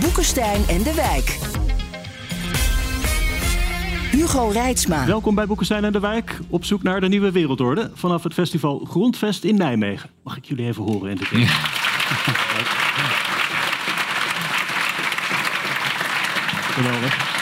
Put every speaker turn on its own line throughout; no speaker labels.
Boekenstein en de Wijk. Hugo Reitsma.
Welkom bij Boekenstein en de Wijk. Op zoek naar de nieuwe wereldorde vanaf het festival Grondvest in Nijmegen. Mag ik jullie even horen in de keer? Geweldig.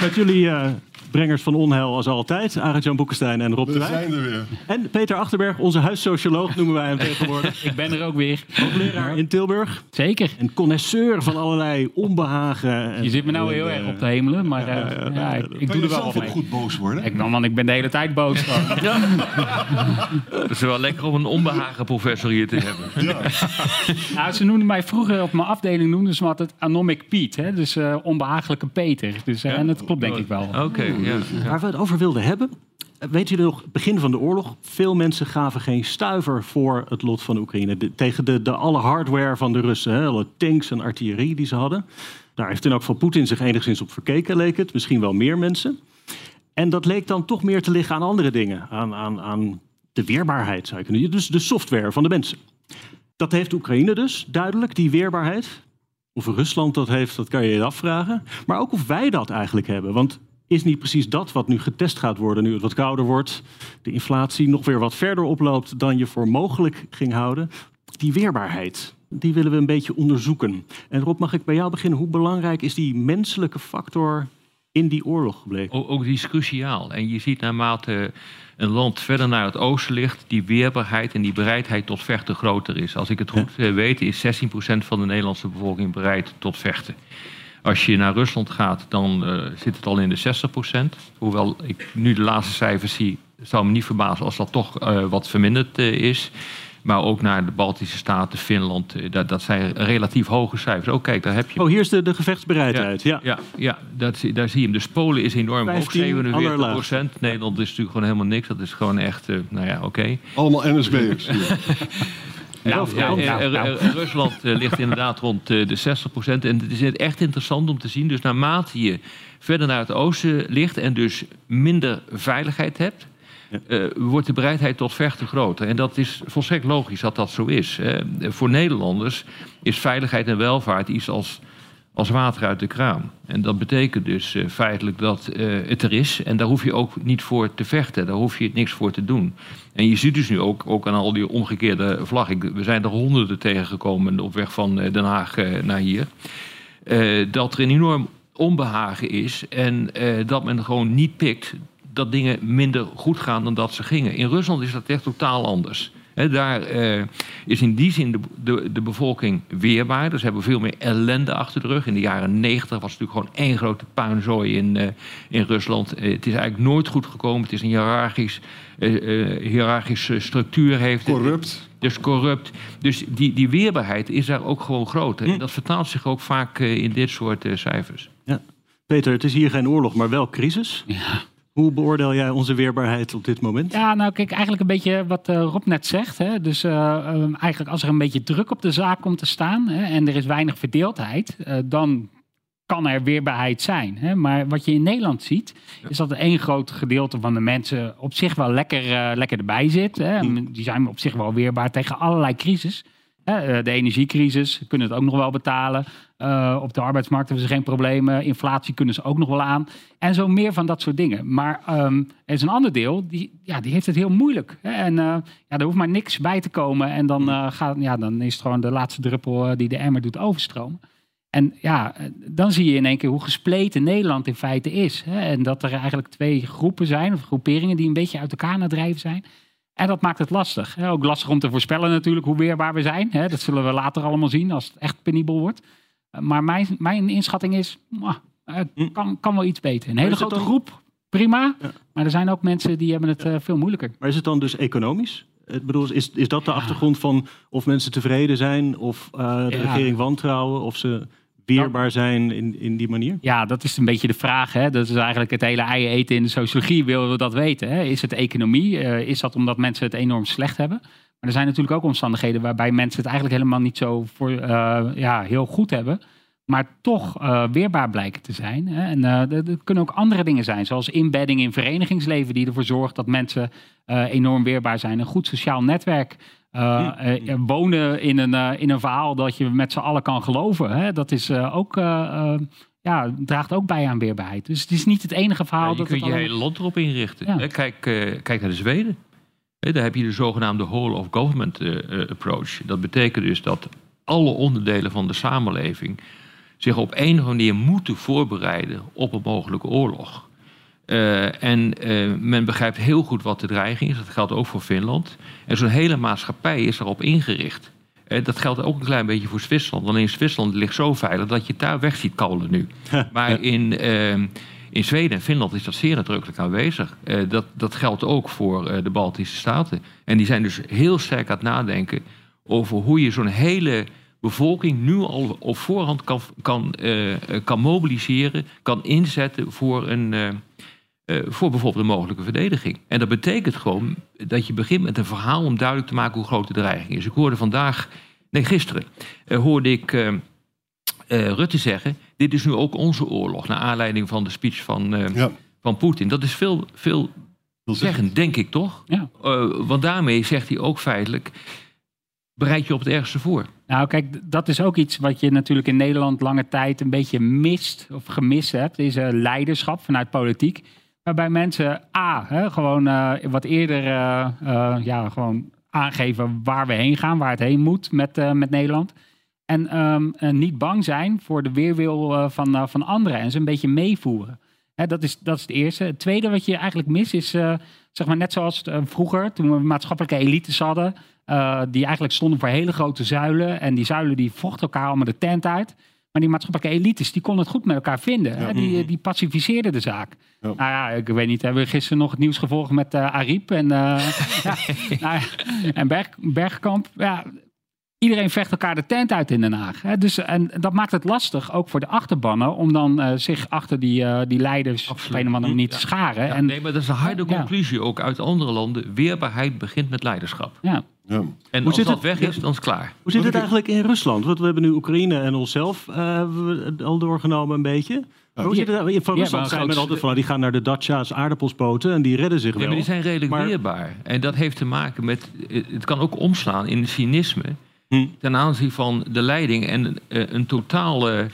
Met jullie eh, brengers van onheil als altijd. Arend-Jan Boekenstein en Rob de
We
Wijk.
zijn er weer.
En Peter Achterberg, onze huissocioloog noemen wij hem tegenwoordig.
Ik ben er ook weer.
Hoogleraar in Tilburg.
Zeker.
En connoisseur van allerlei onbehagen. en
Je zit me nou heel erg op de hemelen, maar
Ja,
eh,
ja,
ja,
ja,
ik, doe
je
er wel
ook
mee.
goed boos worden?
Ik, man, ik ben de hele tijd boos.
Het is wel lekker om een onbehagen professor hier te hebben.
Nou, ze noemden mij vroeger op mijn afdeling noemden ze me altijd Anomic Piet, hè? dus eh, onbehagelijke Peter. Dus, eh, en dat klopt denk ik wel.
Oké, ja.
Waar we het over wilden hebben. Weet jullie nog, begin van de oorlog, veel mensen gaven geen stuiver voor het lot van Oekraïne. De- tegen de, de alle hardware van de Russen, hè, alle tanks en artillerie die ze hadden. Daar heeft in elk geval Poetin zich enigszins op verkeken, leek het. Misschien wel meer mensen. En dat leek dan toch meer te liggen aan andere dingen. Aan, aan, aan de weerbaarheid, zou je kunnen zeggen. Dus de software van de mensen. Dat heeft Oekraïne dus, duidelijk, die weerbaarheid. Of Rusland dat heeft, dat kan je je afvragen. Maar ook of wij dat eigenlijk hebben. Want is niet precies dat wat nu getest gaat worden, nu het wat kouder wordt, de inflatie nog weer wat verder oploopt dan je voor mogelijk ging houden? Die weerbaarheid, die willen we een beetje onderzoeken. En Rob, mag ik bij jou beginnen? Hoe belangrijk is die menselijke factor in die oorlog gebleken?
Ook die is cruciaal. En je ziet naarmate een land verder naar het oosten ligt, die weerbaarheid en die bereidheid tot vechten groter is. Als ik het goed eh, weet, is 16% van de Nederlandse bevolking bereid tot vechten. Als je naar Rusland gaat, dan eh, zit het al in de 60%. Hoewel ik nu de laatste cijfers zie, zou me niet verbazen als dat toch eh, wat verminderd eh, is. Maar ook naar de Baltische Staten, Finland, dat, dat zijn relatief hoge cijfers. Ook kijk, daar heb je
Oh, hier is de, de gevechtsbereidheid. Ja.
ja, ja dat, zie- daar zie je hem. Dus Polen is enorm hoog,
15
47
allerlaagste.
procent. Nederland is natuurlijk gewoon helemaal niks. Dat is gewoon echt, eh, nou ja, oké.
Allemaal NSB'ers. Ja.
Nou, ja, Rusland eh, ligt inderdaad rond eh, de 60 procent. En het is echt interessant om te zien. Dus naarmate je verder naar het oosten ligt en dus minder veiligheid hebt... eh, wordt de bereidheid tot vechten groter. En dat is volstrekt logisch dat dat zo is. Voor Nederlanders is veiligheid en welvaart iets als, als water uit de kraan. En dat betekent dus eh, feitelijk dat eh, het er is. En daar hoef je ook niet voor te vechten. Daar hoef je niks voor te doen. En je ziet dus nu ook, ook aan al die omgekeerde vlaggen. Ik- We zijn er honderden tegengekomen op weg van eh, Den Haag naar hier. Dat er een enorm onbehagen is. En dat men gewoon niet pikt dat dingen minder goed gaan dan dat ze gingen. In Rusland is dat echt totaal anders. Daar eh, is in die zin de, de, de bevolking weerbaar. Dus ze hebben veel meer ellende achter de rug. In de jaren negentig was het natuurlijk gewoon één grote puinzooi in, eh, in Rusland. Eh, het is eigenlijk nooit goed gekomen. Het is een hiërarchisch, eh, eh, hiërarchische structuur. Heeft het.
Corrupt.
Dus corrupt. Dus die, die weerbaarheid is daar ook gewoon groot. En dat vertaalt zich ook vaak eh, in dit soort eh, cijfers.
Peter, het is hier geen oorlog, maar wel crisis.
Ja.
Hoe beoordeel jij onze weerbaarheid op dit moment?
Ja, nou kijk, eigenlijk een beetje wat eh, Rob net zegt. Hè? Dus eh, ehm, eigenlijk als er een beetje druk op de zaak komt te staan hè, en er is weinig verdeeldheid, eh, dan kan er weerbaarheid zijn. Hè? Maar wat je in Nederland ziet, is dat één groot gedeelte van de mensen op zich wel lekker, lekker erbij zit. Hè? Die zijn op zich wel weerbaar tegen allerlei crisis. Eh, De energiecrisis kunnen het ook nog wel betalen. Eh, op de arbeidsmarkt hebben ze geen problemen. Inflatie kunnen ze ook nog wel aan. En zo meer van dat soort dingen. Maar ehm, er is een ander deel, die, ja, die heeft het heel moeilijk. Hè? En eh, ja, er hoeft maar niks bij te komen. En dan, gaat, ja, dan is het gewoon de laatste druppel die de emmer doet overstromen. En ja, dan zie je in één keer hoe gespleten Nederland in feite is. Hè? En dat er eigenlijk twee groepen zijn, of groeperingen die een beetje uit elkaar het drijven zijn. En dat maakt het lastig. Ook lastig om te voorspellen natuurlijk hoe weerbaar we zijn. Dat zullen we later allemaal zien als het echt penibel wordt. Maar mijn, mijn inschatting is, het kan, kan wel iets beter. Een hele
Hm.
grote
dan-
groep, prima.
Ja.
Maar er zijn ook mensen die hebben het eh, veel moeilijker.
Maar is het dan dus economisch? Ik bedoel, is, is dat de achtergrond van of mensen tevreden zijn, of eh, de
Ja.
regering wantrouwen, of ze weerbaar zijn in, in die manier?
Ja, dat is een beetje de vraag. Hè? Dat is eigenlijk het hele ei eten in de sociologie. Willen we dat weten? Hè? Is het economie? Uh, is dat omdat mensen het enorm slecht hebben? Maar er zijn natuurlijk ook omstandigheden waarbij mensen het eigenlijk helemaal niet zo voor, uh, ja, heel goed hebben. Maar toch uh, weerbaar blijken te zijn. Hè? En er kunnen ook andere dingen zijn, zoals inbedding in verenigingsleven, die ervoor zorgt dat mensen enorm weerbaar zijn. Een goed sociaal netwerk. Uh, uh, wonen in een, uh, in een verhaal dat je met z'n allen kan geloven. Hè? Dat is ook, ja, draagt ook bij aan weerbaarheid. Dus het is niet het enige verhaal. Ja,
je
dat
kunt je hele land erop inrichten. Ja. Kijk, kijk naar de Zweden. Daar heb je de zogenaamde whole of government approach. Dat betekent dus dat alle onderdelen van de samenleving zich op een of andere manier moeten voorbereiden op een mogelijke oorlog. Uh, en uh, men begrijpt heel goed wat de dreiging is. Dat geldt ook voor Finland. En zo'n hele maatschappij is erop ingericht. Uh, dat geldt ook een klein beetje voor Zwitserland. Alleen Zwitserland ligt zo veilig dat je het daar weg ziet koulen nu. maar in, ehm, in Zweden en Finland is dat zeer nadrukkelijk aanwezig. dat, dat geldt ook voor de Baltische Staten. En die zijn dus heel sterk aan het nadenken over hoe je zo'n hele bevolking nu al op voorhand kan, kan, kan mobiliseren, kan inzetten voor een uh, voor bijvoorbeeld een mogelijke verdediging. En dat betekent gewoon dat je begint met een verhaal om duidelijk te maken hoe groot de dreiging is. Ik hoorde vandaag, nee gisteren, uh, hoorde ik uh, Rutte zeggen, dit is nu ook onze oorlog, naar aanleiding van de speech van, ja. van Poetin. Dat is veel, veel zeggen, denk ik toch? Ja. want daarmee zegt hij ook feitelijk, bereid je op het ergste voor.
Nou, kijk, dat is ook iets wat je natuurlijk in Nederland lange tijd een beetje mist of gemist hebt. Is leiderschap vanuit politiek. Waarbij mensen A, hè, gewoon uh, wat eerder uh, uh, ja, gewoon aangeven waar we heen gaan, waar het heen moet met, met Nederland. En um, niet bang zijn voor de weerwil van, van anderen en ze een beetje meevoeren. Hè, dat, is, dat is het eerste. Het tweede wat je eigenlijk mist is, zeg maar net zoals vroeger, toen we maatschappelijke elites hadden, die eigenlijk stonden voor hele grote zuilen. En die zuilen die vochten elkaar allemaal de tent uit. Maar die maatschappelijke elites, die konden het goed met elkaar vinden. Hè? Die, die pacificeerden de zaak. Ja. Nou ja, ik weet niet, hebben we gisteren nog het nieuws gevolgd met uh, Ariep en, uh, ja, nou, en Berg, Bergkamp. Ja, iedereen vecht elkaar de tent uit in Den Haag. Hè? Dus, en dat maakt het lastig, ook voor de achterbannen, om dan uh, zich achter die, uh, die leiders Absoluut. op een of andere manier te scharen.
Ja,
en,
nee, maar dat is een harde conclusie ook uit andere landen. Weerbaarheid begint met leiderschap.
Ja.
Ja. En hoe als dat het, weg is, dan is het klaar.
Hoe zit het eigenlijk in Rusland? Want we hebben nu Oekraïne en onszelf uh, al doorgenomen een beetje. Ja. Hoe zit het van Rusland zijn men altijd van, die gaan naar de dacha's, aardappelspoten en die redden zich
ja,
wel.
Maar die zijn redelijk maar... weerbaar. En dat heeft te maken met, het kan ook omslaan in cynisme hm. ten aanzien van de leiding en een, een totale,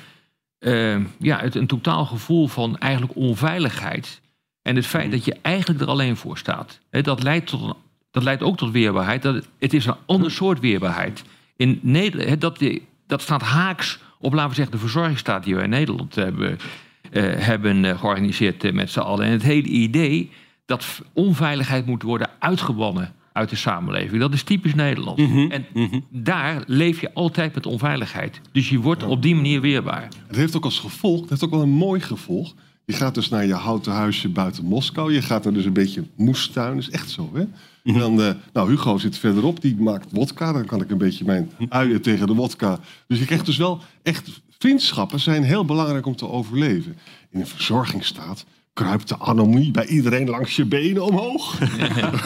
uh, ja, het, een totaal gevoel van eigenlijk onveiligheid. En het feit hm. dat je eigenlijk er alleen voor staat. dat leidt tot een dat leidt ook tot weerbaarheid. Dat, het is een ander soort weerbaarheid. In Nederland, dat, dat staat haaks op, laten we zeggen, de verzorgingsstaat die we in Nederland hebben, uh, hebben uh, georganiseerd uh, met z'n allen. En het hele idee dat onveiligheid moet worden uitgewonnen uit de samenleving. Dat is typisch Nederland. Mm -hmm. En mm -hmm. daar leef je altijd met onveiligheid. Dus je wordt op die manier weerbaar.
Het heeft ook als gevolg, het heeft ook wel een mooi gevolg. Je gaat dus naar je houten huisje buiten Moskou. Je gaat er dus een beetje moestuin. Dat is echt zo, hè? En dan, uh, nou, Hugo zit verderop, die maakt wodka. Dan kan ik een beetje mijn uien tegen de wodka. Dus je krijgt dus wel echt... Vriendschappen zijn heel belangrijk om te overleven. In een verzorgingsstaat kruipt de anomie bij iedereen langs je benen omhoog.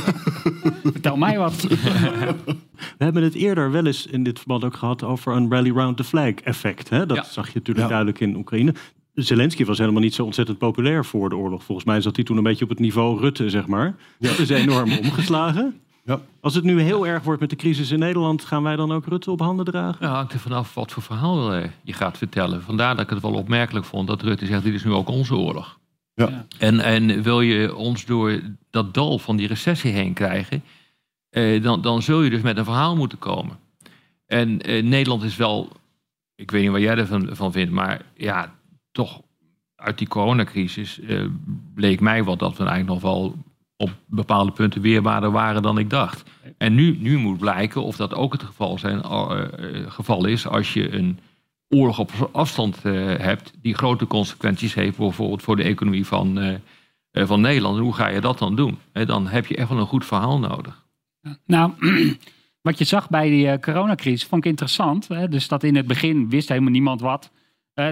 Vertel mij wat.
We hebben het eerder wel eens in dit verband ook gehad over een rally round the flag effect. Hè? Dat ja. zag je natuurlijk ja. duidelijk in Oekraïne. Zelensky was helemaal niet zo ontzettend populair voor de oorlog. Volgens mij zat hij toen een beetje op het niveau Rutte, zeg maar. Ja. Dat is enorm omgeslagen. Ja. Als het nu heel erg wordt met de crisis in Nederland, gaan wij dan ook Rutte op handen dragen?
Ja, hangt er vanaf wat voor verhaal eh, je gaat vertellen. Vandaar dat ik het wel opmerkelijk vond dat Rutte zegt: dit is nu ook onze oorlog. Ja. En, en wil je ons door dat dal van die recessie heen krijgen, eh, dan, dan zul je dus met een verhaal moeten komen. En eh, Nederland is wel, ik weet niet wat jij ervan van vindt, maar ja, toch uit die coronacrisis uh, bleek mij wat dat we eigenlijk nog wel op bepaalde punten weerbaarder waren dan ik dacht. En nu, nu moet blijken of dat ook het geval, zijn, uh, geval is als je een oorlog op afstand hebt die grote consequenties heeft bijvoorbeeld voor de economie van, van Nederland. Hoe ga je dat dan doen? dan heb je echt wel een goed verhaal nodig.
Nou, wat je zag bij die coronacrisis vond ik interessant. Hè? Dus dat in het begin wist helemaal niemand wat.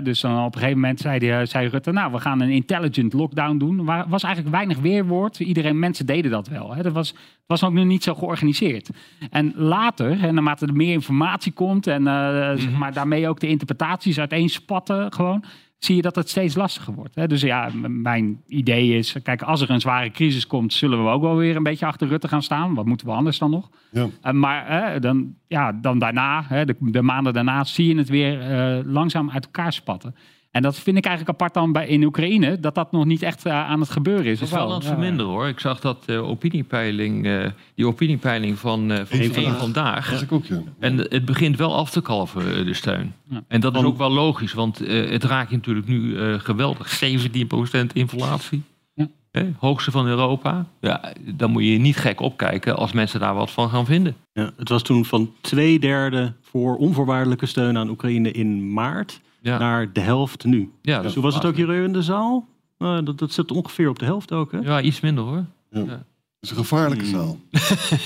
Dus dan op een gegeven moment zei, die, eh, zei Rutte, nou, we gaan een intelligent lockdown doen. Er was eigenlijk weinig weerwoord. Iedereen, mensen deden dat wel. Hè. Dat was, was ook nog niet zo georganiseerd. En later, en naarmate er meer informatie komt en eh, zeg maar, daarmee ook de interpretaties uiteenspatten gewoon, zie je dat het steeds lastiger wordt. Hè. Dus ja, mijn idee is, kijk, als er een zware crisis komt, zullen we ook wel weer een beetje achter Rutte gaan staan. Wat moeten we anders dan nog?
Ja.
Uh, maar dan, ja, dan daarna, hè, de, de maanden daarna, zie je het weer eh, langzaam uit elkaar spatten. En dat vind ik eigenlijk apart dan bij, in Oekraïne, dat dat nog niet echt eh, aan het gebeuren is.
Het is wel aan het verminderen hoor. Ik zag dat eh, opiniepeiling, eh, die opiniepeiling van, eh van
Vandaag.
vandaag.
Dat ik ook, ja.
En het begint wel af te kalven, de steun.
Ja.
En dat is ook wel logisch, want eh, het raakt je natuurlijk nu eh, geweldig. 17% inflatie.
Ja.
Hè, hoogste van Europa. Ja, dan moet je niet gek opkijken als mensen daar wat van gaan vinden.
Ja, het was toen van twee derde voor onvoorwaardelijke steun aan Oekraïne in maart
Ja,
naar de helft nu.
ja,
Dus hoe was het ook hier in de zaal? Nou, dat, dat zit ongeveer op de helft ook, hè?
Ja, iets minder hoor.
Het is een gevaarlijke
Hmm.
zaal.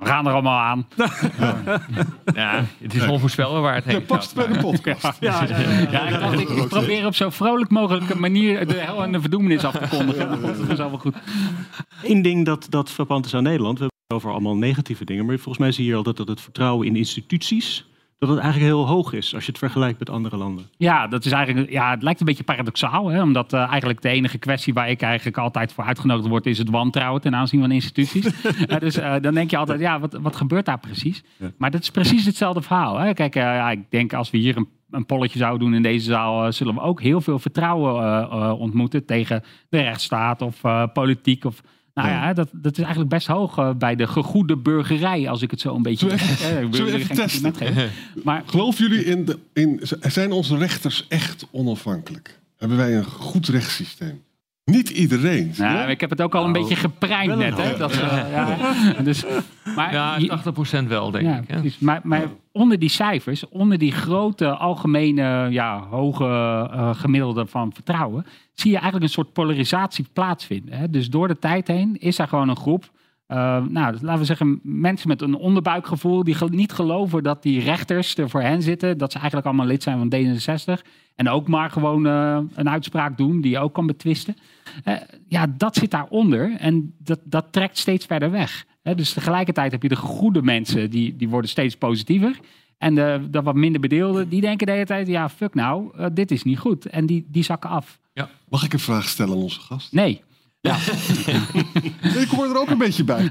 We gaan er allemaal aan.
Ja, het is onvoorspelbaar waar het heen
Dat past
gaat,
bij de podcast.
Ja, ik, dacht, ik, ik probeer op zo vrolijk mogelijke manier de hel en de verdoemenis af te kondigen. Het wel wel goed.
Eén ding dat, dat frappant is aan Nederland, we hebben het over allemaal negatieve dingen, maar volgens mij zie je hier altijd dat het vertrouwen in instituties, dat het eigenlijk heel hoog is als je het vergelijkt met andere landen.
Ja, dat is eigenlijk, ja, het lijkt een beetje paradoxaal. Hè? Omdat eh, eigenlijk de enige kwestie waar ik eigenlijk altijd voor uitgenodigd word... is het wantrouwen ten aanzien van instituties. Eh, dus eh, dan denk je altijd, ja, wat, wat gebeurt daar precies?
Ja.
Maar dat is precies hetzelfde verhaal. Hè? Kijk, ja, ik denk als we hier een, een polletje zouden doen in deze zaal... zullen we ook heel veel vertrouwen ontmoeten... tegen de rechtsstaat of politiek of... Nou ja, dat, dat is eigenlijk best hoog eh, bij de gegoede burgerij, als ik het zo een beetje...
Zullen we even-
Eh, geven. Maar
Geloven jullie in, de, in... Zijn onze rechters echt onafhankelijk? Hebben wij een goed rechtssysteem? Niet iedereen.
Nou, ik heb het ook al een
Nou,
beetje geprijmd
een
net. Hè?
hoop.
Dat, eh, ja. Dus, maar,
Ja,
je-
80% wel, denk
ja,
ik. Hè?
Maar, maar onder die cijfers, onder die grote algemene ja, hoge eh, gemiddelde van vertrouwen, zie je eigenlijk een soort polarisatie plaatsvinden. Hè? Dus door de tijd heen is er gewoon een groep. eh, nou, laten we zeggen, mensen met een onderbuikgevoel die niet geloven dat die rechters er voor hen zitten, dat ze eigenlijk allemaal lid zijn van D66 en ook maar gewoon eh, een uitspraak doen die je ook kan betwisten. Ja, dat zit daaronder en dat, dat trekt steeds verder weg. Dus tegelijkertijd heb je de goede mensen, die, die worden steeds positiever. En de, de wat minder bedeelden, die denken de hele tijd, ja, fuck nou, eh, dit is niet goed. En die, die zakken af.
Mag ik een vraag stellen aan onze gast?
Nee. Ja,
Ik hoor er ook een beetje bij.
je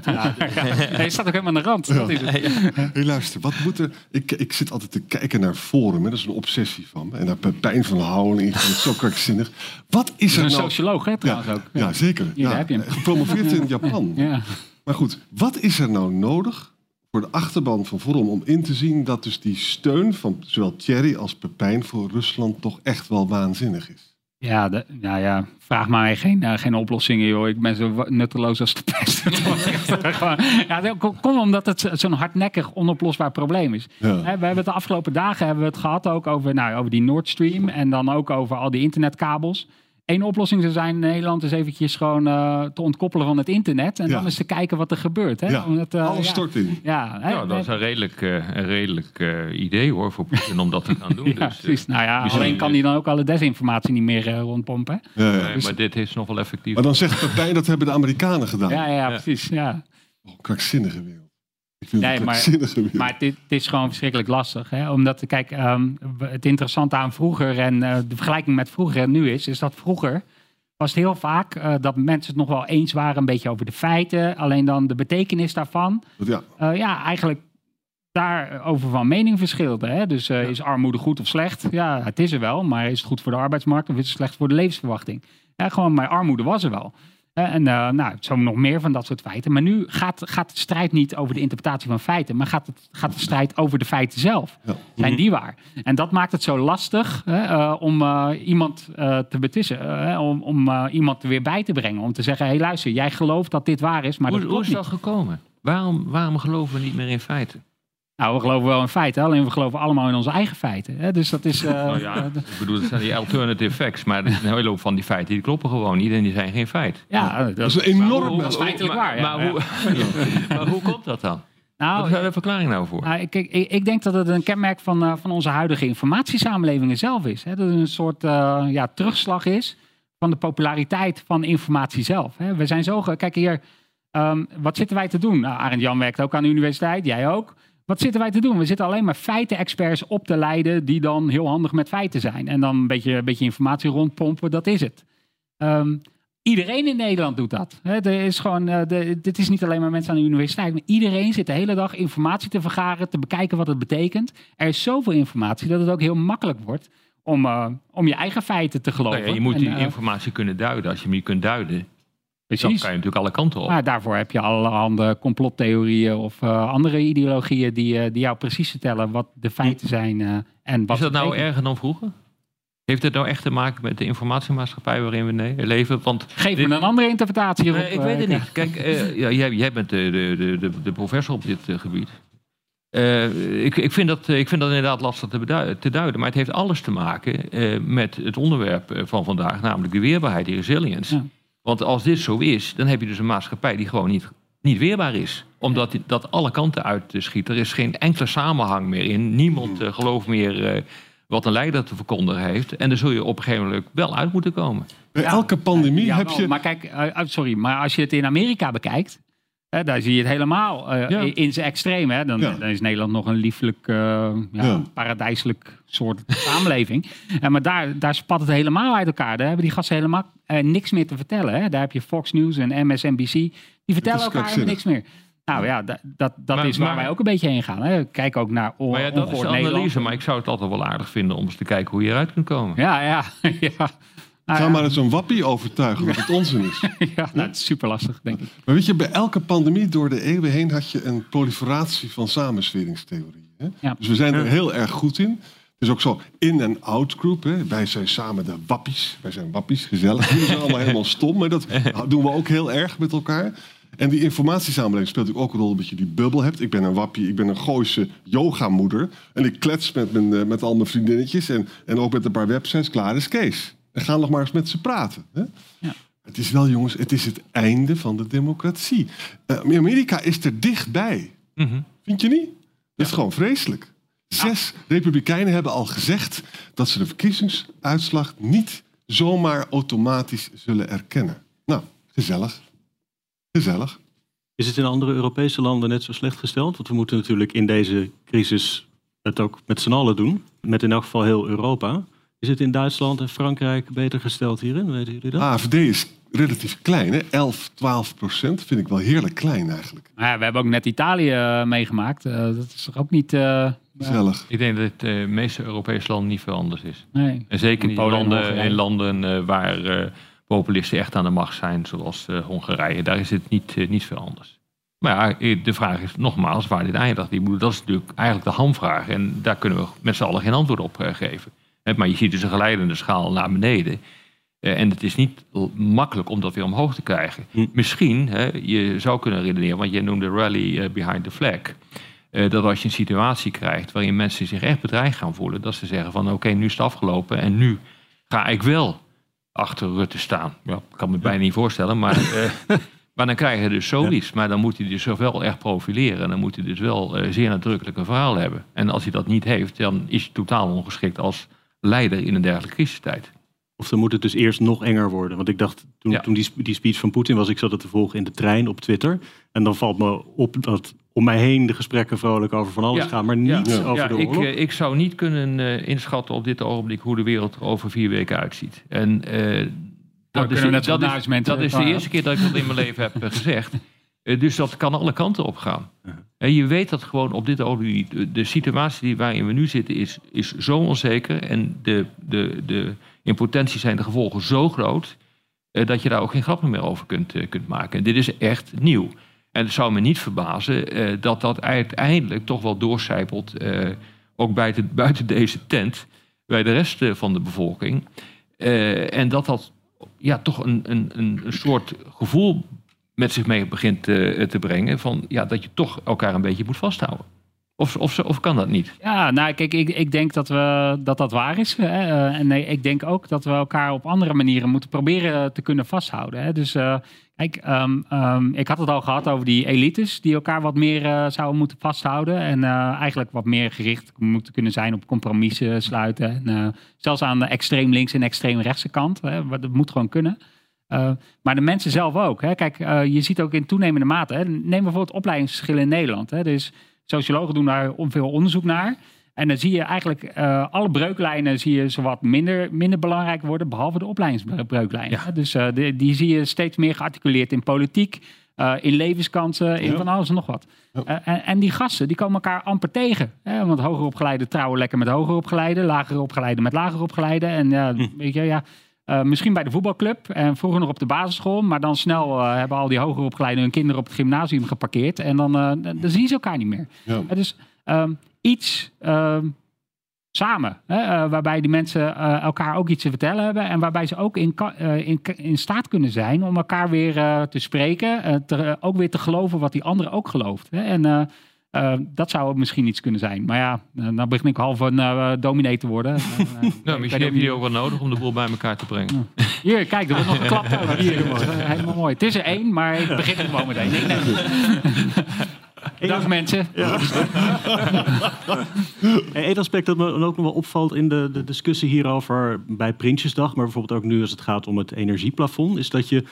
staat ook helemaal aan de rand. Dat is het.
Hé, luister, wat moet er... Ik, ik zit altijd te kijken naar Forum, hè. dat is een obsessie van me. En daar Pijn van Houden, ik vind het zo krankzinnig. Wat is er
een
nou...
socioloog, hè, trouwens
ja,
ook.
ja, zeker.
Hier,
ja,
daar heb je hem.
Gepromoveerd in Japan.
Ja.
Maar goed, wat is er nou nodig voor de achterban van Forum om in te zien dat dus die steun van zowel Thierry als Pepijn voor Rusland toch echt wel waanzinnig is?
Ja, de, ja, ja, vraag mij geen, eh, geen oplossingen, joh. Ik ben zo nutteloos als de pest. Gewoon, ja, dat omdat het zo- zo'n hardnekkig, onoplosbaar probleem is.
Ja.
We hebben het de afgelopen dagen hebben we het gehad ook over, nou, over die Nord Stream en dan ook over al die internetkabels. Eén oplossing zou zijn in Nederland is eventjes gewoon eh, te ontkoppelen van het internet en
Ja.
dan eens te kijken wat er gebeurt. Hè?
Ja,
Omdat, eh,
Alles
ja,
stort in.
Ja, hè,
Nou, dat is een redelijk, eh, een redelijk eh, idee hoor voor Poetin om dat te gaan doen.
ja,
dus,
precies. Nou ja, alleen kan hij dan ook alle desinformatie niet meer eh, rondpompen. hè?
Ja, ja.
Nee, maar dit is nog wel effectief.
Maar dan zegt Pepijn, dat hebben de Amerikanen gedaan.
Ja, ja,
Ja.
precies. Ja.
Oh, krankzinnige wereld.
Nee, maar-. Maar het, het is gewoon verschrikkelijk lastig. Hè? Omdat, kijk, ehm, het interessante aan vroeger en eh, de vergelijking met vroeger en nu is, is dat vroeger was het heel vaak eh, dat mensen het nog wel eens waren een beetje over de feiten. Alleen dan de betekenis daarvan,
ja,
eh, ja, eigenlijk daarover van mening verschilde. Hè? Dus is armoede goed of slecht? Ja, het is er wel, maar is het goed voor de arbeidsmarkt of is het slecht voor de levensverwachting? Ja, gewoon, maar armoede was er wel. Eh, En eh, nou, zo nog meer van dat soort feiten. Maar nu gaat, gaat de strijd niet over de interpretatie van feiten, maar gaat, het, gaat de strijd over de feiten zelf.
ja.
Zijn die waar? En dat maakt het zo lastig hè, eh, om eh, iemand eh, te betwissen, eh, om, om eh, iemand er weer bij te brengen. Om te zeggen, hé hey, luister, jij gelooft dat dit waar is, maar
hoe,
dat
hoe
klopt
is
niet.
dat gekomen? Waarom, waarom geloven we niet meer in feiten?
Nou, we geloven wel in feiten, alleen we geloven allemaal in onze eigen feiten. Hè? Dus dat is... eh,
Nou ja,
eh,
ik bedoel, dat zijn die alternative facts, maar een hele hoop van die feiten die kloppen gewoon niet en die zijn geen feit.
ja, dat,
Dat is een enorme...
dat is feitelijk
maar,
waar. ja.
Maar, hoe, maar hoe komt dat dan?
Nou,
Wat is daar de verklaring nou voor?
Nou, ik, ik, ik denk dat het een kenmerk van, eh, van onze huidige informatiesamenlevingen zelf is. Hè? Dat het een soort eh, ja, terugslag is van de populariteit van informatie zelf. Hè? We zijn zo... Kijk hier, ehm, wat zitten wij te doen? Nou, Arend Jan werkt ook aan de universiteit, jij ook. Wat zitten wij te doen? We zitten alleen maar feiten-experts op te leiden die dan heel handig met feiten zijn. En dan een beetje, een beetje informatie rondpompen, dat is het. Ehm, Iedereen in Nederland doet dat. Hè, er is gewoon, eh, de, dit is niet alleen maar mensen aan de universiteit. Maar iedereen zit de hele dag informatie te vergaren, te bekijken wat het betekent. Er is zoveel informatie dat het ook heel makkelijk wordt om, eh, om je eigen feiten te geloven.
Nou ja, je moet
En,
die
eh,
informatie kunnen duiden. Als je hem niet kunt duiden, dan
precies.
kan je natuurlijk alle kanten op.
Maar daarvoor heb je allerhande complottheorieën of eh, andere ideologieën die, eh, die jou precies vertellen wat de feiten zijn eh, en wat
is dat nou erger dan vroeger? Heeft het nou echt te maken met de informatiemaatschappij waarin we leven? Want
Geef
dit-
me een andere interpretatie.
Ik weet het niet. Kijk, ja, jij, jij bent de, de, de, de, de professor op dit gebied. Ik, ik, vind dat, ik vind dat inderdaad lastig te, te duiden. Maar het heeft alles te maken met het onderwerp van vandaag, namelijk de weerbaarheid, die resilience.
Ja.
Want als dit zo is, dan heb je dus een maatschappij die gewoon niet, niet weerbaar is. Omdat die- dat alle kanten uit schiet. Er is geen enkele samenhang meer in. Niemand eh, gelooft meer eh, wat een leider te verkondigen heeft. En daar zul je op een gegeven moment wel uit moeten komen.
Bij elke pandemie
Ja,
heb je...
Maar kijk, eh, uh, sorry, maar als je het in Amerika bekijkt, hè, daar zie je het helemaal eh,
Ja.
in, in zijn extreem. Hè. Dan,
Ja.
dan is Nederland nog een lieflijk, eh, ja,
Ja.
paradijselijk soort samenleving. Eh, maar daar, daar spat het helemaal uit elkaar. Daar hebben die gasten helemaal eh, niks meer te vertellen. Hè. Daar heb je Fox News en MSNBC. Die vertellen elkaar niks meer. Nou ja, dat, dat, dat
Maar-
is waar
maar-
wij ook een beetje heen gaan. Hè. Kijk ook naar on,
Maar ja, dat is
Ongehoord
de analyse.
Nederland.
Maar ik zou het altijd wel aardig vinden om eens te kijken hoe je eruit kunt komen.
Ja, ja, ja. Nou,
Ga
ja.
maar eens een wappie overtuigen dat het onzin is.
ja, nou, het is super lastig, denk ik.
Maar weet je, bij elke pandemie door de eeuwen heen had je een proliferatie van samensweringstheorieën.
Ja.
Dus we zijn er heel erg goed in. Het is ook zo in- en out-group. hè. Wij zijn samen de wappies. Wij zijn wappies, gezellig. Jullie zijn allemaal helemaal stom. Maar dat doen we ook heel erg met elkaar. En die informatiesamenleving speelt natuurlijk ook een rol dat je die bubbel hebt. Ik ben een wappie, ik ben een Gooise yogamoeder. En ik klets met, mijn, eh, met al mijn vriendinnetjes en, en ook met een paar websites. Klaar is Kees. En ga nog maar eens met ze praten. Hè?
Ja.
Het is wel, jongens, het is het einde van de democratie. Eh, Amerika is er dichtbij.
Mhm.
Vind je niet? Dat is gewoon vreselijk. Zes republikeinen hebben al gezegd dat ze de verkiezingsuitslag niet zomaar automatisch zullen erkennen. Nou, gezellig. Gezellig.
Is het in andere Europese landen net zo slecht gesteld? Want we moeten natuurlijk in deze crisis het ook met z'n allen doen. Met in elk geval heel Europa. Is het in Duitsland en Frankrijk beter gesteld hierin? Weten jullie dat?
AFD is relatief klein, hè? 11, 12 procent. Vind ik wel heerlijk klein eigenlijk.
Nou ja, we hebben ook net Italië eh, meegemaakt. Eh, dat is toch ook niet... eh,
Gezellig.
Ik denk dat het eh, meeste Europese landen niet veel anders is.
nee.
En zeker in
Polen en
landen, in landen eh, waar eh, populisten echt aan de macht zijn, zoals eh, Hongarije. Daar is het niet, niet veel anders. Maar ja, de vraag is nogmaals waar dit eindigt. Dat is natuurlijk eigenlijk de hamvraag. En daar kunnen we met z'n allen geen antwoord op eh, geven. Maar je ziet dus een geleidende schaal naar beneden. Eh, En het is niet makkelijk om dat weer omhoog te krijgen.
Hm.
Misschien, je zou kunnen redeneren, want jij noemde rally eh, behind the flag. eh, dat als je een situatie krijgt waarin mensen zich echt bedreigd gaan voelen, dat ze zeggen van oké, nu is het afgelopen en nu ga ik wel achter Rutte staan. Ja, ik kan me bijna niet voorstellen, maar, maar dan krijg je dus zoiets. Maar dan moet hij dus wel echt profileren. En dan moet hij dus wel zeer nadrukkelijk een verhaal hebben. En als hij dat niet heeft, dan is hij totaal ongeschikt als leider in een dergelijke crisistijd.
Of dan moet het dus eerst nog enger worden. Want ik dacht, toen,
Ja.
toen die, die speech van Poetin was, ik zat het te volgen in de trein op Twitter. En dan valt me op dat om mij heen de gesprekken vrolijk over van alles
Ja.
gaan, maar niet
Ja.
over
Ja,
de
ik,
oorlog.
eh, ik zou niet kunnen eh, inschatten op dit ogenblik hoe de wereld er over vier weken uitziet. En eh, dat, is,
zo
dat, is,
mensen
dat is de eerste keer dat ik dat in mijn leven heb gezegd. Eh, dus dat kan alle kanten op gaan. En je weet dat gewoon op dit ogenblik niet. De- situatie die waarin we nu zitten is, is zo onzeker. En de, de, de, in potentie zijn de gevolgen zo groot. eh, dat je daar ook geen grappen meer over kunt, eh, kunt maken. En dit is echt nieuw. En het zou me niet verbazen dat dat uiteindelijk toch wel doorcijpelt. ook buiten, buiten deze tent. Bij de rest van de bevolking. En dat dat ja, toch een, een een soort gevoel met zich mee begint eh, te brengen. Van, ja, dat je toch elkaar een beetje moet vasthouden. Of, of, of kan dat niet?
Ja, nou kijk, ik, ik denk dat, we, dat dat waar is. Hè. Eh, en nee, ik denk ook dat we elkaar op andere manieren moeten proberen te kunnen vasthouden. Hè. Dus eh, kijk, ehm, ehm, ik had het al gehad over die elites die elkaar wat meer eh, zouden moeten vasthouden. En eigenlijk wat meer gericht moeten kunnen zijn op compromissen sluiten. En, zelfs aan de extreem links en extreem rechtse kant. Hè. Dat moet gewoon kunnen. Maar de mensen zelf ook. Hè. Kijk, je ziet ook in toenemende mate. Hè. Neem bijvoorbeeld opleidingsverschillen in Nederland. Hè. Dus Sociologen doen daar veel onderzoek naar. En dan zie je eigenlijk uh, alle breuklijnen zie je zowat minder, minder belangrijk worden, behalve de opleidingsbreuklijnen. Ja. Dus die, zie je steeds meer gearticuleerd in politiek, in levenskansen, in van alles en nog wat. En, en, die gasten die komen elkaar amper tegen. Hè? Want hoger opgeleiden trouwen lekker met hoger opgeleiden, lager opgeleiden met lager opgeleiden. En ja, hm. weet je, ja, uh, misschien bij de voetbalclub en vroeger nog op de basisschool. Maar dan snel uh, hebben al die hoger opgeleiden hun kinderen op het gymnasium geparkeerd. En dan, uh, dan zien ze elkaar niet meer. Ja. dus um, iets um, samen. Hè, waarbij die mensen elkaar ook iets te vertellen hebben. En waarbij ze ook in, in, in staat kunnen zijn om elkaar weer te spreken. Te, ook weer te geloven wat die andere ook gelooft. Hè. En uh, dat zou misschien iets kunnen zijn. Maar ja, uh, nou begin ik half een uh, dominee te worden.
nou, misschien heb je die ook wel nodig om de boel bij elkaar te brengen.
Hier, kijk, er wordt nog geklapt over. Hier, helemaal mooi. Het is er één, maar ik begin er gewoon meteen. Nee, nee. Dag mensen. Ja.
Eén aspect dat me ook nog wel opvalt in de, de discussie hierover bij Prinsjesdag, maar bijvoorbeeld ook nu als het gaat om het energieplafond, is dat je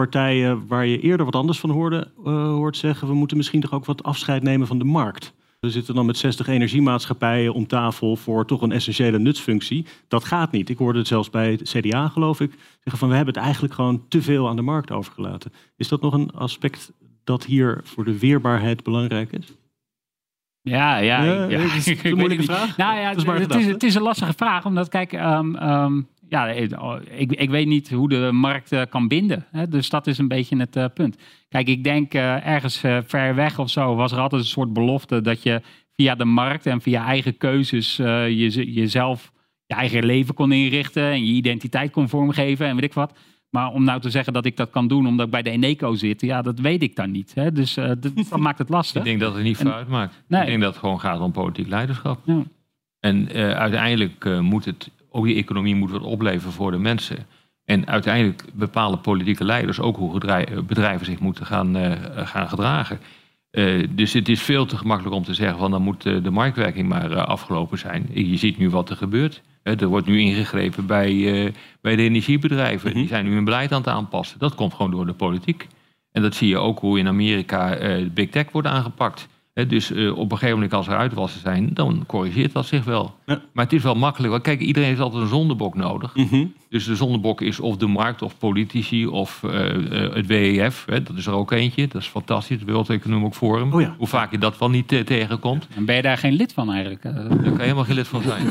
partijen waar je eerder wat anders van hoorde, uh, hoort zeggen... we moeten misschien toch ook wat afscheid nemen van de markt. We zitten dan met 60 energiemaatschappijen om tafel voor toch een essentiële nutsfunctie. Dat gaat niet. Ik hoorde het zelfs bij het CDA, geloof ik, zeggen van we hebben het eigenlijk gewoon te veel aan de markt overgelaten. Is dat nog een aspect dat hier voor de weerbaarheid belangrijk is?
Ja, ja. ja,
ja. Is het een moeilijke vraag?
Nou ja, het, is, het, is, een lastige vraag, omdat kijk, um, um, ja, ik, ik weet niet hoe de markt uh, kan binden. Hè? Dus dat is een beetje het uh, punt. Kijk, ik denk uh, ergens ver weg of zo was er altijd een soort belofte dat je via de markt en via eigen keuzes je, jezelf je eigen leven kon inrichten en je identiteit kon vormgeven en weet ik wat. Maar om nou te zeggen dat ik dat kan doen omdat ik bij de Eneco zit, ja, dat weet ik dan niet. Hè? Dus dat, dat, maakt het lastig.
Ik denk dat het niet voor uitmaakt. Nee. Ik denk dat het gewoon gaat om politiek leiderschap. Ja. En uiteindelijk moet het ook die economie moet wat opleveren voor de mensen. En uiteindelijk bepalen politieke leiders ook hoe bedrijven zich moeten gaan, uh, gaan gedragen. Uh, dus het is veel te gemakkelijk om te zeggen van dan moet de marktwerking maar afgelopen zijn. Je ziet nu wat er gebeurt. er wordt nu ingegrepen bij, bij de energiebedrijven. Die mhm. zijn nu hun beleid aan het aanpassen. Dat komt gewoon door de politiek. En dat zie je ook hoe in Amerika big tech wordt aangepakt dus uh, op een gegeven moment als er uitwassen zijn, dan corrigeert dat zich wel. Maar het is wel makkelijk. Want kijk, iedereen heeft altijd een zondebok nodig. Mhm. Dus de zondebok is of de markt of politici of uh, uh, het WEF. Hè, dat is er ook eentje. Dat is fantastisch, het World Economic Forum. Oh ja. Hoe vaak je dat wel niet tegenkomt.
En ben je daar geen lid van eigenlijk?
Daar kan je helemaal geen lid van zijn.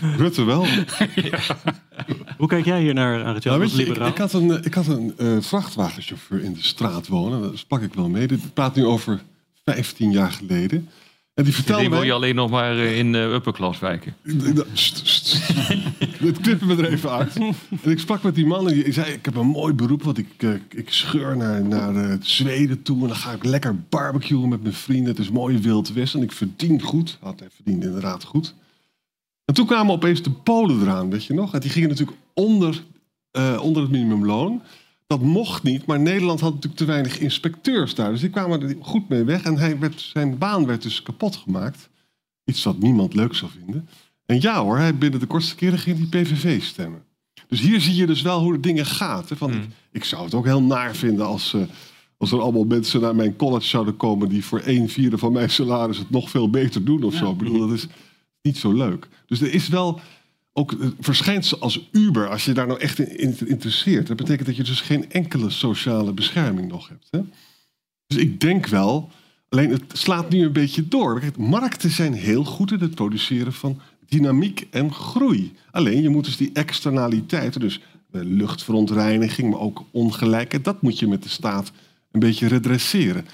Rutte wel.
Hoe kijk jij hier naar, Arjan, nou,
ik, ik, had een, ik had een vrachtwagenchauffeur in de straat wonen. Daar sprak ik wel mee. Dit praat nu over 15 jaar geleden.
En die vertelde die wil je alleen nog maar eh, in uh, upperclass wijken.
Het knippen we er even uit. En ik sprak met die man en die zei... ik heb een mooi beroep, want ik, uh, ik scheur naar, naar Zweden toe... en dan ga ik lekker barbecuen met mijn vrienden. Het is mooi wild west en ik verdien goed. Had hij verdiend inderdaad goed. En toen kwamen opeens de Polen eraan, weet je nog? En die gingen natuurlijk onder, onder het minimumloon... Dat mocht niet, maar Nederland had natuurlijk te weinig inspecteurs daar. Dus die kwamen er goed mee weg. En hij werd, zijn baan werd dus kapot gemaakt. Iets wat niemand leuk zou vinden. En ja hoor, hij binnen de kortste keren ging die PVV stemmen. Dus hier zie je dus wel hoe de dingen gaat. Van, hmm. Ik zou het ook heel naar vinden als, uh, als er allemaal mensen naar mijn college zouden komen... die voor een vierde van mijn salaris het nog veel beter doen of zo. Ik bedoel, dat is niet zo leuk. Dus er is wel ook eh, verschijnt ze als Uber, als je daar nou echt in interesseert. Dat betekent dat je dus geen enkele sociale bescherming nog hebt. Hè? Dus ik denk wel, alleen het slaat nu een beetje door. Markten zijn heel goed in het produceren van dynamiek en groei. Alleen je moet dus die externaliteiten, dus luchtverontreiniging, maar ook ongelijkheid, dat moet je met de staat een beetje redresseren.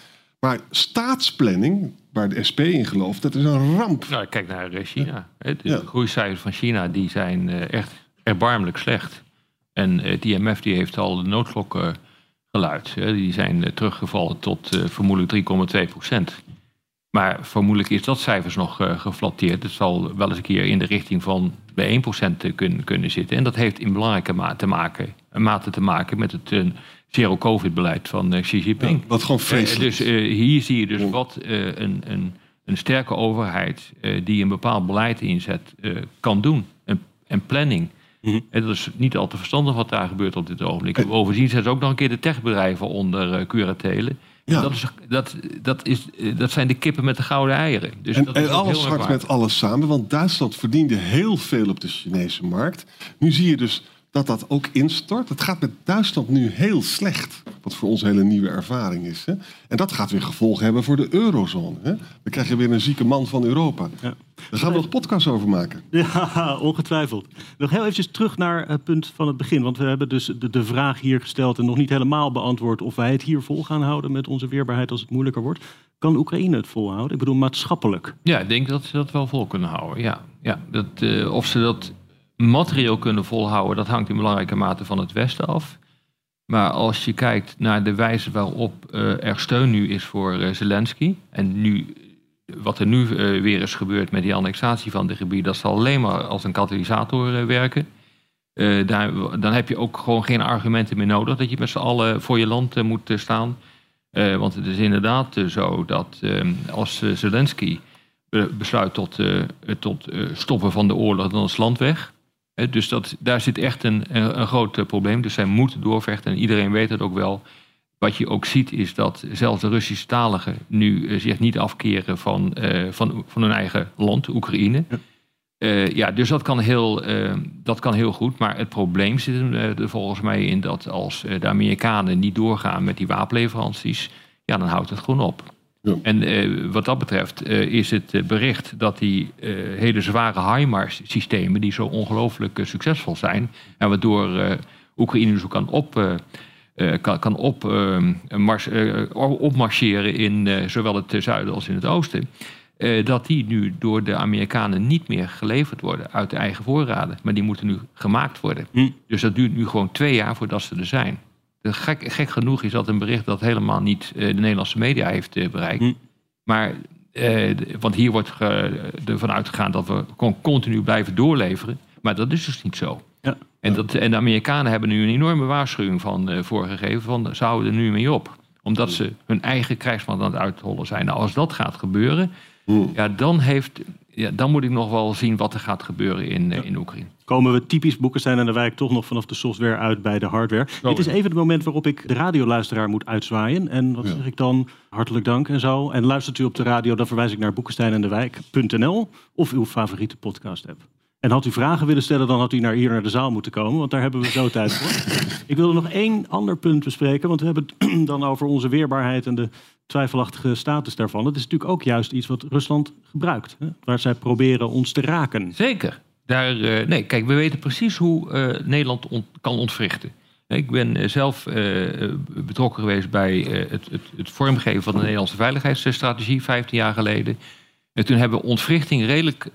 Maar staatsplanning, waar de SP in gelooft, dat is een ramp.
Nou, kijk naar China. De ja. groeicijfers van China die zijn eh, echt erbarmelijk slecht. En het IMF die heeft al de noodklokken geluid. Die zijn eh, teruggevallen tot vermoedelijk 3,2 procent. Maar vermoedelijk is dat cijfers nog uh, geflatteerd. Het zal wel eens een keer in de richting van de 1% kunnen, kunnen zitten. En dat heeft in belangrijke mate te maken, mate te maken met het uh, zero-covid-beleid van uh, Xi Jinping.
Ja, wat gewoon vreselijk
Dus hier zie je dus wat een, een, een sterke overheid die een bepaald beleid inzet kan doen. En, en planning.
Mhm.
En dat is niet al te verstandig wat daar gebeurt op dit ogenblik. Bovendien zetten ze ook nog een keer de techbedrijven onder curatelen.
Ja.
Dat, is, dat, dat, is, eh, dat zijn de kippen met de gouden eieren. Dus
En,
dat
en alles
heel
hangt met alles samen, want Duitsland verdiende heel veel op de Chinese markt. Nu zie je dus dat dat ook instort. Het gaat met Duitsland nu heel slecht, wat voor ons een hele nieuwe ervaring is. Hè? En dat gaat weer gevolgen hebben voor de eurozone. Hè? Dan krijg je weer een zieke man van Europa.
Ja.
Daar gaan we nog podcasts over maken.
Ja, ongetwijfeld. Nog heel eventjes terug naar het punt van het begin. Want we hebben dus de, de vraag hier gesteld en nog niet helemaal beantwoord of wij het hier vol gaan houden met onze weerbaarheid als het moeilijker wordt. Kan Oekraïne het volhouden? Ik bedoel maatschappelijk.
Ja, ik denk dat ze dat wel vol kunnen houden. Ja, ja. Dat, eh, of ze dat materieel kunnen volhouden, dat hangt in belangrijke mate van het Westen af. Maar als je kijkt naar de wijze waarop eh, er steun nu is voor eh, Zelensky. En nu, wat er nu eh, weer is gebeurd met die annexatie van de gebied, dat zal alleen maar als een katalysator werken. Daar, dan heb je ook gewoon geen argumenten meer nodig dat je met z'n allen voor je land moet staan. Want het is inderdaad zo dat als Zelensky be- besluit tot, tot stoppen van de oorlog, dan is het land weg. Dus dat, daar zit echt een, een, groot eh, probleem. Dus zij moeten doorvechten en iedereen weet het ook wel. Wat je ook ziet is dat zelfs de Russische taligen nu eh, zich niet afkeren van, eh, van, van hun eigen land, Oekraïne. Eh, ja, dus dat kan, heel, dat kan heel goed. Maar het probleem zit er volgens mij in dat als de Amerikanen niet doorgaan met die wapenleveranties, ja, dan houdt het gewoon op.
Ja.
En eh, wat dat betreft eh, is het eh, bericht dat die hele zware HIMARS-systemen, die zo ongelooflijk succesvol zijn, en waardoor Oekraïne dus ook kan op. kan, kan op, mars, opmarcheren in zowel het zuiden als in het oosten. dat die nu door de Amerikanen niet meer geleverd worden uit de eigen voorraden. Maar die moeten nu gemaakt worden.
Hm.
Dus dat duurt nu gewoon twee jaar voordat ze er zijn. Gek, gek genoeg is dat een bericht dat helemaal niet eh, de Nederlandse media heeft eh, bereikt.
Hm.
Maar, eh, want hier wordt ge- ervan uitgegaan dat we gewoon continu blijven doorleveren. Maar dat is dus niet zo.
Ja.
En, dat, en de Amerikanen hebben nu een enorme waarschuwing van voorgegeven van ze houden er nu mee op. Omdat ze hun eigen krijgsmacht aan het uithollen zijn. Nou, als dat gaat gebeuren, ja, dan, heeft, ja, dan moet ik nog wel zien wat er gaat gebeuren in, eh, in Oekraïne.
Komen we typisch Boekenstein en de Wijk toch nog vanaf de software uit bij de hardware. Dit is even het moment waarop ik de radioluisteraar moet uitzwaaien. En wat
Ja.
zeg ik dan? Hartelijk dank en zo. En luistert u op de radio, dan verwijs ik naar boekensteinendewijk.nl of uw favoriete podcast app. En had u vragen willen stellen, dan had u naar hier naar de zaal moeten komen, want daar hebben we zo tijd voor. Ik wilde nog één ander punt bespreken, want we hebben het dan over onze weerbaarheid en de twijfelachtige status daarvan. Het is natuurlijk ook juist iets wat Rusland gebruikt, hè? waar zij proberen ons te raken.
Zeker. Daar, eh, nee, kijk, we weten precies hoe eh, Nederland kan ontwrichten. Ik ben eh, zelf betrokken geweest bij het, het, het vormgeven van de Nederlandse veiligheidsstrategie 15 jaar geleden. En toen hebben we ontwrichting redelijk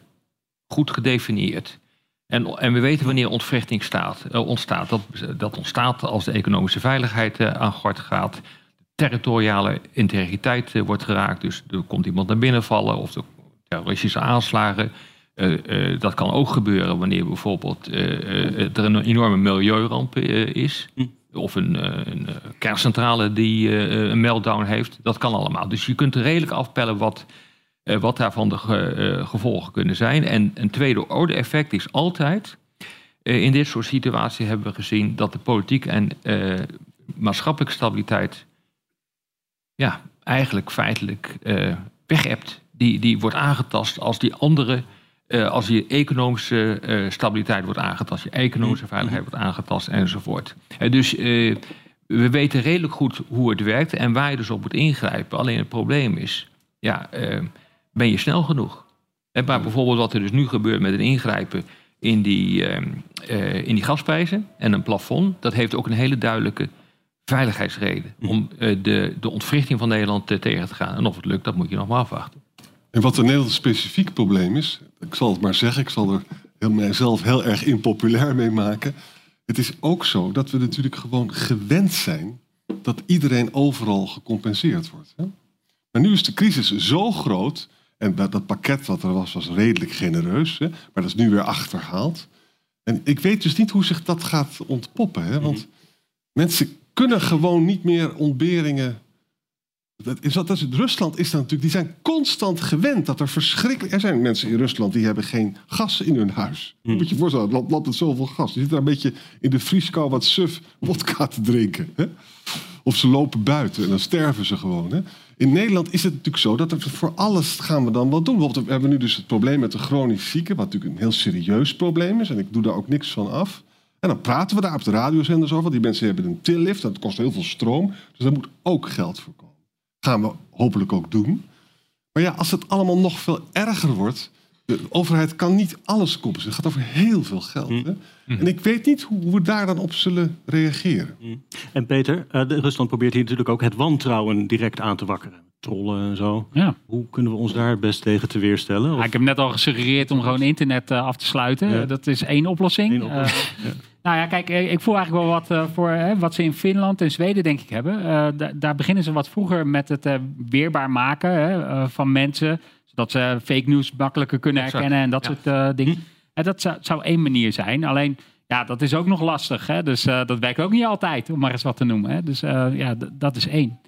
goed gedefinieerd. En, en we weten wanneer ontwrichting staat, ontstaat. Dat, dat ontstaat als de economische veiligheid aan gort gaat. Territoriale integriteit eh, wordt geraakt. Dus er komt iemand naar binnen vallen of er terroristische aanslagen. Eh, eh, dat kan ook gebeuren wanneer bijvoorbeeld er een enorme milieuramp is.
Hm.
Of een, een kerncentrale die een meltdown heeft. Dat kan allemaal. Dus je kunt redelijk afpellen wat, wat daarvan de ge- gevolgen kunnen zijn. En een tweede orde effect is altijd... in dit soort situaties hebben we gezien dat de politiek en maatschappelijke stabiliteit... ja, eigenlijk feitelijk eh wegebt. Die, die wordt aangetast als die andere... eh, als die economische eh, stabiliteit wordt aangetast, je economische veiligheid wordt aangetast enzovoort. Eh, dus we weten redelijk goed hoe het werkt en waar je dus op moet ingrijpen. Alleen het probleem is, ja, ben je snel genoeg? En maar bijvoorbeeld wat er dus nu gebeurt met een ingrijpen in die, in die gasprijzen en een plafond, dat heeft ook een hele duidelijke veiligheidsreden om eh, de, de ontwrichting van Nederland tegen te gaan. En of het lukt, dat moet je nog maar afwachten.
En wat een Nederlands specifiek probleem is, ik zal het maar zeggen, ik zal er heel, mijzelf heel erg impopulair mee maken. Het is ook zo dat we natuurlijk gewoon gewend zijn dat iedereen overal gecompenseerd wordt. Hè? Maar nu is de crisis zo groot. En dat, dat pakket wat er was, was redelijk genereus. Hè, maar dat is nu weer achterhaald. En ik weet dus niet hoe zich dat gaat ontpoppen. Hè, want mensen kunnen gewoon niet meer ontberingen dat is, dat is, Rusland is dat natuurlijk, die zijn constant gewend dat er verschrikkelijk. Er zijn mensen in Rusland die hebben geen gas in hun huis.
Hmm.
Moet je je voorstellen, het land, land met zoveel gas. Die zitten daar een beetje in de vrieskou wat suf wodka te drinken. Hè? Of ze lopen buiten en dan sterven ze gewoon. Hè? In Nederland is het natuurlijk zo dat er voor alles gaan we dan wel doen. Bijvoorbeeld, we hebben nu dus het probleem met de chronisch zieken, wat natuurlijk een heel serieus probleem is. En ik doe daar ook niks van af. En dan praten we daar op de radiozenders over. Die mensen hebben een tillift, dat kost heel veel stroom. Dus daar moet ook geld voor komen gaan we hopelijk ook doen. Maar ja, als het allemaal nog veel erger wordt. De overheid kan niet alles compenseren. Het gaat over heel veel geld. Hè? En ik weet niet hoe we daar dan op zullen reageren.
En Peter, eh, de- Rusland probeert hier natuurlijk ook het wantrouwen direct aan te wakkeren. Trollen en zo.
Ja.
Hoe kunnen we ons daar het best tegen te weerstellen? Of-
Ja, ik heb net al gesuggereerd om gewoon internet eh, af te sluiten.
Ja.
Eh, Dat is één oplossing.
Eén oplossing,
Eh,
ja.
Nou ja, kijk, ik voel eigenlijk wel wat eh, voor hè, wat ze in Finland en Zweden denk ik hebben. Eh, da- daar beginnen ze wat vroeger met het eh, weerbaar maken hè, van mensen. Zodat ze fake news makkelijker kunnen
Exact,
herkennen en dat
ja.
soort eh, dingen. En dat zou, zou één manier zijn. Alleen, ja, dat is ook nog lastig. Hè? Dus eh, dat werkt ook niet altijd, om maar eens wat te noemen. Hè? Dus eh, ja, dat is één.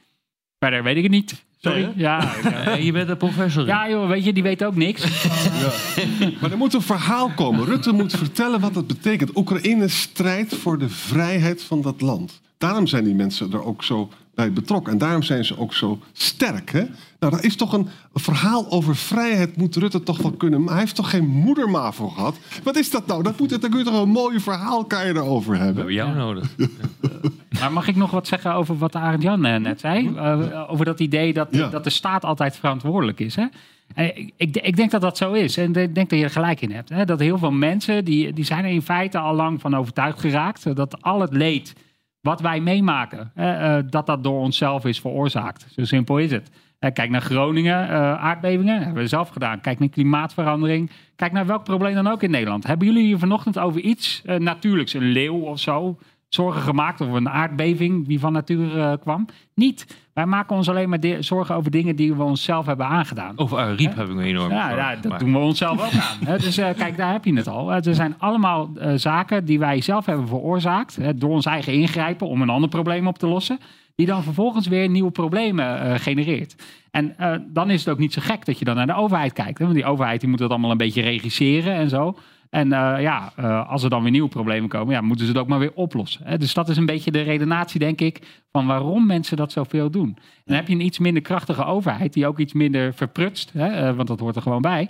Verder weet ik het niet. Sorry. Ja, ik,
je bent een professor.
ja, joh, weet je, die weet ook niks.
Maar er moet een verhaal komen. Rutte moet vertellen wat het betekent. Oekraïne strijdt voor de vrijheid van dat land. Daarom zijn die mensen er ook zo bij betrokken. En daarom zijn ze ook zo sterk. Hè? Nou, dat is toch een, verhaal over vrijheid moet Rutte toch wel kunnen. Maar hij heeft toch geen moederma voor gehad? Wat is dat nou? Dat moet, dan kun je toch een mooi verhaal kan je erover
We
hebben.
hebben jou nodig.
Maar mag ik nog wat zeggen over wat Arend Jan eh, net zei? Eh, over dat idee dat,
Ja.
dat de staat altijd verantwoordelijk is. Hè? En ik, ik, denk dat dat zo is. En ik denk dat je er gelijk in hebt. Hè? Dat heel veel mensen, die, die zijn er in feite al lang van overtuigd geraakt. eh, Dat al het leed wat wij meemaken, eh, dat dat door onszelf is veroorzaakt. Zo simpel is het. Kijk naar Groningen, eh, aardbevingen, hebben we zelf gedaan. Kijk naar klimaatverandering. Kijk naar welk probleem dan ook in Nederland. Hebben jullie hier vanochtend over iets eh, natuurlijks, een leeuw of zo, zorgen gemaakt of een aardbeving die van natuur eh, kwam? Niet. Wij maken ons alleen maar zorgen over dingen die we onszelf hebben aangedaan.
Over Ariep heb ik me enorm
Ja, ja, dat doen we onszelf ook aan. Dus eh, kijk, daar heb je het al. Het zijn allemaal eh, zaken die wij zelf hebben veroorzaakt. Door ons eigen ingrijpen om een ander probleem op te lossen. Die dan vervolgens weer nieuwe problemen eh, genereert. En eh, dan is het ook niet zo gek dat je dan naar de overheid kijkt. Hè? Want die overheid die moet dat allemaal een beetje regisseren en zo. En eh, ja, eh, als er dan weer nieuwe problemen komen, ja, moeten ze het ook maar weer oplossen. Hè? Dus dat is een beetje de redenatie, denk ik, van waarom mensen dat zoveel doen. En dan heb je een iets minder krachtige overheid, die ook iets minder verprutst, hè? eh, want dat hoort er gewoon bij.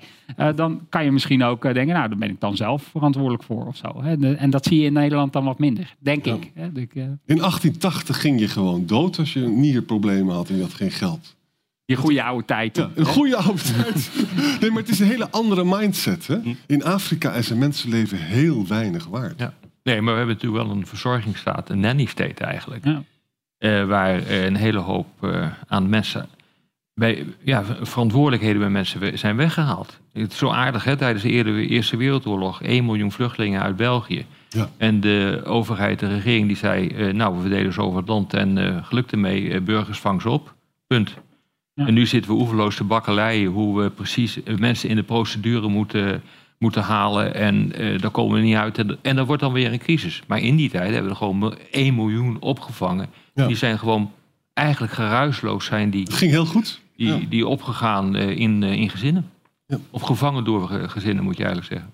Dan kan je misschien ook denken, nou, daar ben ik dan zelf verantwoordelijk voor of zo. Hè? En dat zie je in Nederland dan wat minder, denk ik. Hè? Dus
In 1880 ging je gewoon dood als je nierproblemen had en je had geen geld.
Die goede oude tijd.
Ja, een goede oude tijd. Nee, maar het is een hele andere mindset. Hè? In Afrika is een mensenleven heel weinig waard.
Ja. Nee, maar we hebben natuurlijk wel een verzorgingsstaat, een nanny state eigenlijk.
Ja.
Eh, waar een hele hoop eh, aan mensen, bij, ja, verantwoordelijkheden bij mensen zijn weggehaald. Het is zo aardig, hè? tijdens de Eerste- Eerste Wereldoorlog, 1 miljoen vluchtelingen uit België.
Ja.
En de overheid, de regering, die zei, eh, nou, we verdelen ze over het land en eh geluk ermee, burgers vang ze op. Punt.
Ja.
En nu zitten we oeverloos te bakkeleien hoe we precies eh, mensen in de procedure moeten, moeten halen. En eh, daar komen we niet uit. En, en dat wordt dan weer een crisis. Maar in die tijd hebben we er gewoon mil- 1 miljoen opgevangen.
Ja.
Die zijn gewoon eigenlijk geruisloos zijn die,
Het ging heel goed.
die,
Ja.
die opgegaan eh, in, in gezinnen.
Ja.
Of gevangen door gezinnen, moet je eigenlijk zeggen.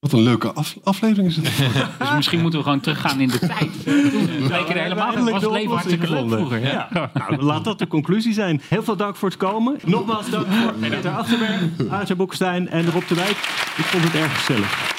Wat een leuke af- aflevering is het.
Dus misschien moeten we gewoon teruggaan in de tijd. Toen het helemaal, was het leven hartstikke leuk vroeger. Ja.
Ja. Nou, laat dat de conclusie zijn. Heel veel dank voor het komen. Nogmaals dank voor Peter Achterberg, Aartje Boekstein en Rob de Wijk. Ik vond het erg gezellig.